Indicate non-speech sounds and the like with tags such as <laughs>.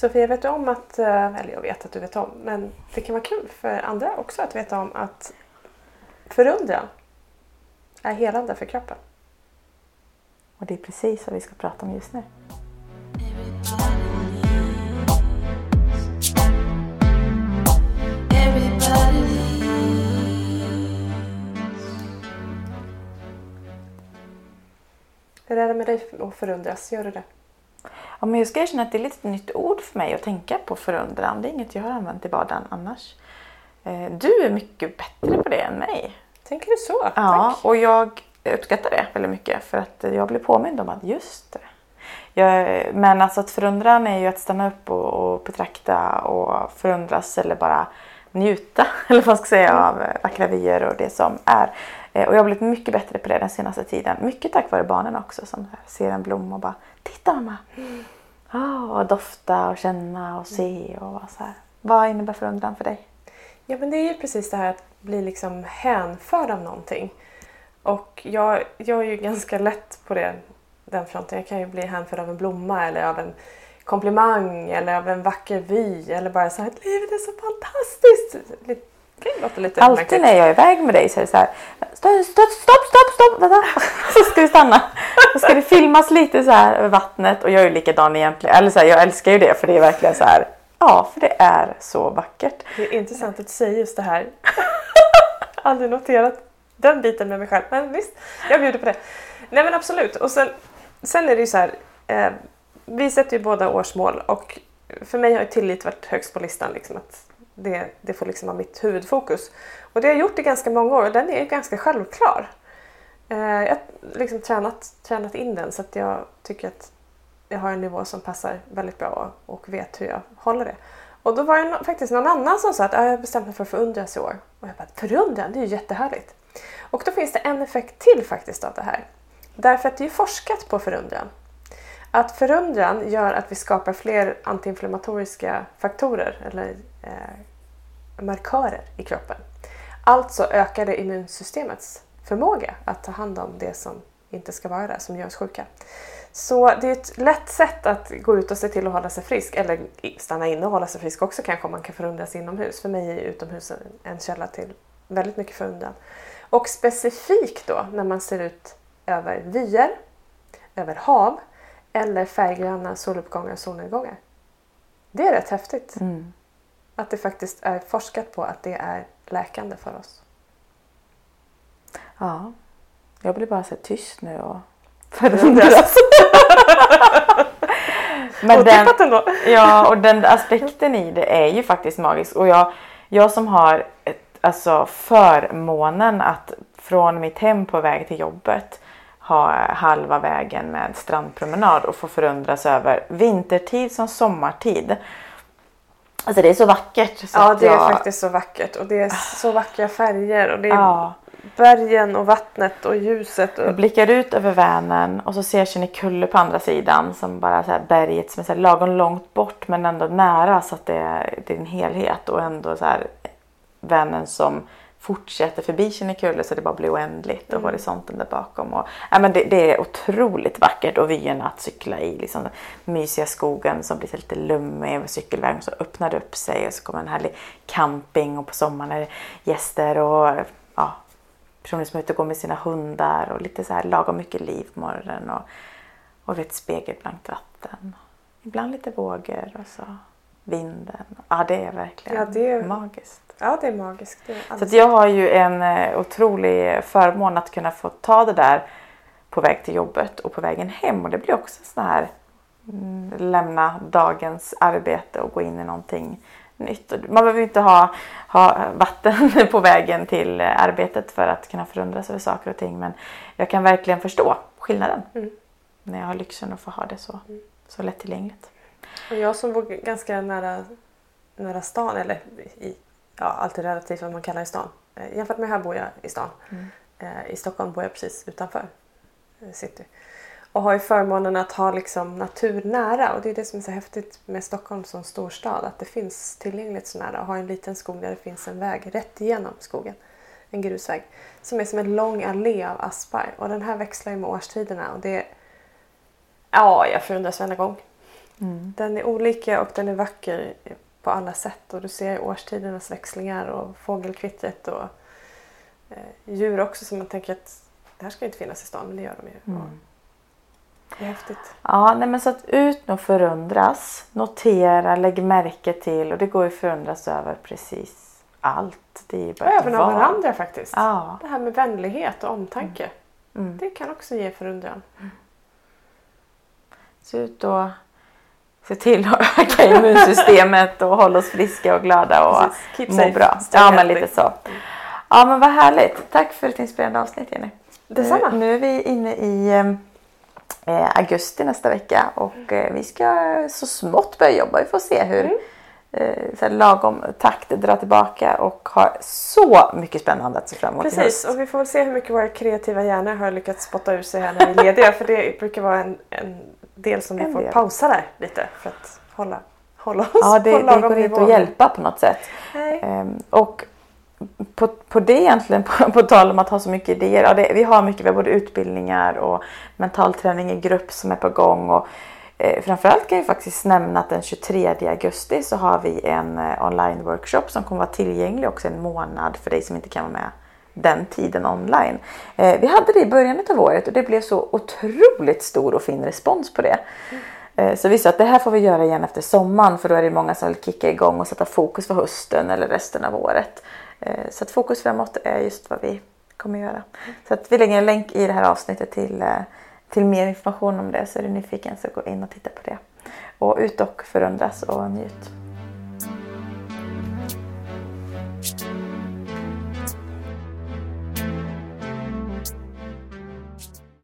Sofia, vet du om att, eh, eller jag vet att du vet om, men det kan vara kul för andra också att veta om att förundran är helande för kroppen. Och det är precis vad vi ska prata om just nu. Hur är det med dig att förundras? Gör du det? Ja, men jag ska erkänna att det är lite ett nytt ord för mig att tänka på förundran. Det är inget jag har använt i vardagen annars. Eh, Du är mycket bättre på det än mig. Tänker du så? Ja, Tack. och jag uppskattar det väldigt mycket för att jag blir påmind om att just det. Jag, men alltså att förundran är ju att stanna upp och, och betrakta och förundras eller bara njuta <laughs> eller vad man ska säga av eh, vackra vyer och det som är. Eh, Och jag har blivit mycket bättre på det den senaste tiden. Mycket tack vare barnen också som ser en blomma och bara Titta mamma! Ah, och dofta och känna och se och vara så här. Vad innebär förundran för dig? Ja, men det är ju precis det här att bli liksom hänförd av någonting. Och jag, jag är ju ganska lätt på det, den fronten. Jag kan ju bli hänförd av en blomma eller av en komplimang eller av en vacker vy eller bara så här att livet är så fantastiskt. Alltid när jag är iväg med dig så är det så här. Stopp, stopp, stopp, stopp, stopp, vänta. <laughs> Så ska vi stanna. Så ska det filmas lite så här över vattnet och jag är ju likadan egentligen. Eller så här, jag älskar ju det för det är verkligen så här. Ja, för det är så vackert. Det är intressant att du säger just det här. Aldrig noterat den biten med mig själv. Men visst, jag bjuder på det. Nej men absolut. Och sen, sen är det ju så här. Eh, vi sätter ju båda årsmål och för mig har ju tillit varit högst på listan. Liksom, att det, det får liksom vara mitt huvudfokus. Och det har jag gjort i ganska många år och den är ganska självklar. Eh, jag har liksom tränat, tränat in den så att jag tycker att jag har en nivå som passar väldigt bra och, och vet hur jag håller det. Och då var det no- faktiskt någon annan som sa att jag har bestämt mig för att förundras i år. Och jag bara, förundran, det är ju jättehärligt. Och då finns det en effekt till faktiskt av det här. Därför att det är forskat på förundran. Att förundran gör att vi skapar fler antiinflammatoriska faktorer eller eh, markörer i kroppen. Alltså ökar det immunsystemets förmåga att ta hand om det som inte ska vara där, som gör oss sjuka. Så det är ett lätt sätt att gå ut och se till att hålla sig frisk, eller stanna inne och hålla sig frisk också kanske om man kan förundras inomhus. För mig är utomhus en- en källa till väldigt mycket förundran. Och specifikt då när man ser ut över vyer, över hav eller färggranna soluppgångar och solnedgångar. Det är rätt häftigt Mm att det faktiskt är forskat på att det är läkande för oss. Ja. Jag blir bara så tyst nu och <laughs> förundras. <laughs> Men den, ändå! Ja, och den <laughs> aspekten i det är ju faktiskt magisk. Och jag, jag som har ett, alltså förmånen att från mitt hem på väg till jobbet ha halva vägen med strandpromenad och få förundras över vintertid som sommartid. Alltså det är så vackert. Så Ja, det är jag, faktiskt så vackert och det är så vackra färger och det är Ja, bergen och vattnet och ljuset. Och... jag blickar ut över Vänern och så ser jag Kinnekulle på andra sidan som bara så här berget som är så här lagom långt bort men ändå nära så att det är, det är en helhet och ändå så här Vänern som fortsätter förbi Kinnekulle så det bara blir oändligt och horisonten där bakom. Och, ja, men det, det är otroligt vackert och vyerna att cykla i. Liksom, den mysiga skogen som blir lite lummig över cykelvägen så öppnar det upp sig och så kommer en härlig camping och på sommaren är det gäster och ja, personer som är ute och går med sina hundar och lite så här lagom mycket liv på morgonen och, och ett spegelblankt vatten. Ibland lite vågor och så vinden. Ja, det är verkligen Ja, det är- magiskt. Ja, det är magiskt. Det är Så att alldeles- jag har ju en eh, otrolig förmån att kunna få ta det där på väg till jobbet och på vägen hem och det blir också sån här mm, lämna dagens arbete och gå in i någonting nytt. Man behöver inte ha, ha vatten <laughs> på vägen till arbetet för att kunna förundras över saker och ting men jag kan verkligen förstå skillnaden Mm. när jag har lyxen att få ha det så, så lättillgängligt. Och jag som bor ganska nära, nära stan, eller i, ja, allt är relativt vad man kallar i stan. Eh, jämfört med här bor jag i stan. Eh, I Stockholm bor jag precis utanför eh, city. Och har ju förmånen att ha liksom natur nära. Och det är det som är så häftigt med Stockholm som storstad. Att det finns tillgängligt så nära. Och ha en liten skog där det finns en väg rätt igenom skogen. En grusväg. Som är som en lång allé av aspar. Och den här växlar ju med årstiderna. Och det Ja, jag förundras varenda gång. Mm. Den är olika och den är vacker på alla sätt och du ser årstidernas växlingar och fågelkvittret och eh, djur också som man tänker att det här ska inte finnas i stan men det gör de ju. Mm. Det är häftigt. Ja, nej men så att ut och förundras, notera, lägg märke till och det går ju förundras över precis allt. Det är bara Även av varandra faktiskt. Ja. Det här med vänlighet och omtanke. Mm. Det kan också ge förundran. Så ut och se till att öka immunsystemet och hålla oss friska och glada och Precis. Må bra. Ja, men lite så. Ja, men vad härligt. Tack för ett inspirerande avsnitt Jenny. Detsamma. Nu, nu är vi inne i eh, augusti nästa vecka och eh, vi ska så smått börja jobba. Vi får se hur Mm. eh, så lagom takt dra tillbaka och har så mycket spännande att se fram emot Precis, och vi får väl se hur mycket våra kreativa hjärnor har lyckats spotta ur sig här när vi är lediga. för det brukar vara en, en del som vi får del. pausa där lite för att hålla, hålla oss Ja, det, på det lagom går inte nivå. att hjälpa på något sätt. Ehm, och på, på det egentligen, <laughs> på, på tal om att ha så mycket idéer. Ja, det, vi har mycket, vi har både utbildningar och mental träning i grupp som är på gång. Och, eh, framförallt kan jag faktiskt nämna att den 23 augusti så har vi en eh, online workshop som kommer vara tillgänglig också en månad för dig som inte kan vara med den tiden online. Eh, vi hade det i början av året och det blev så otroligt stor och fin respons på det. Eh, Så vi sa att det här får vi göra igen efter sommaren för då är det många som vill kicka igång och sätta fokus för hösten eller resten av året. Eh, Så att fokus framåt är just vad vi kommer göra. Så att vi lägger en länk i det här avsnittet till, eh, till mer information om det så är du nyfiken så gå in och titta på det. Och ut och förundras och njut.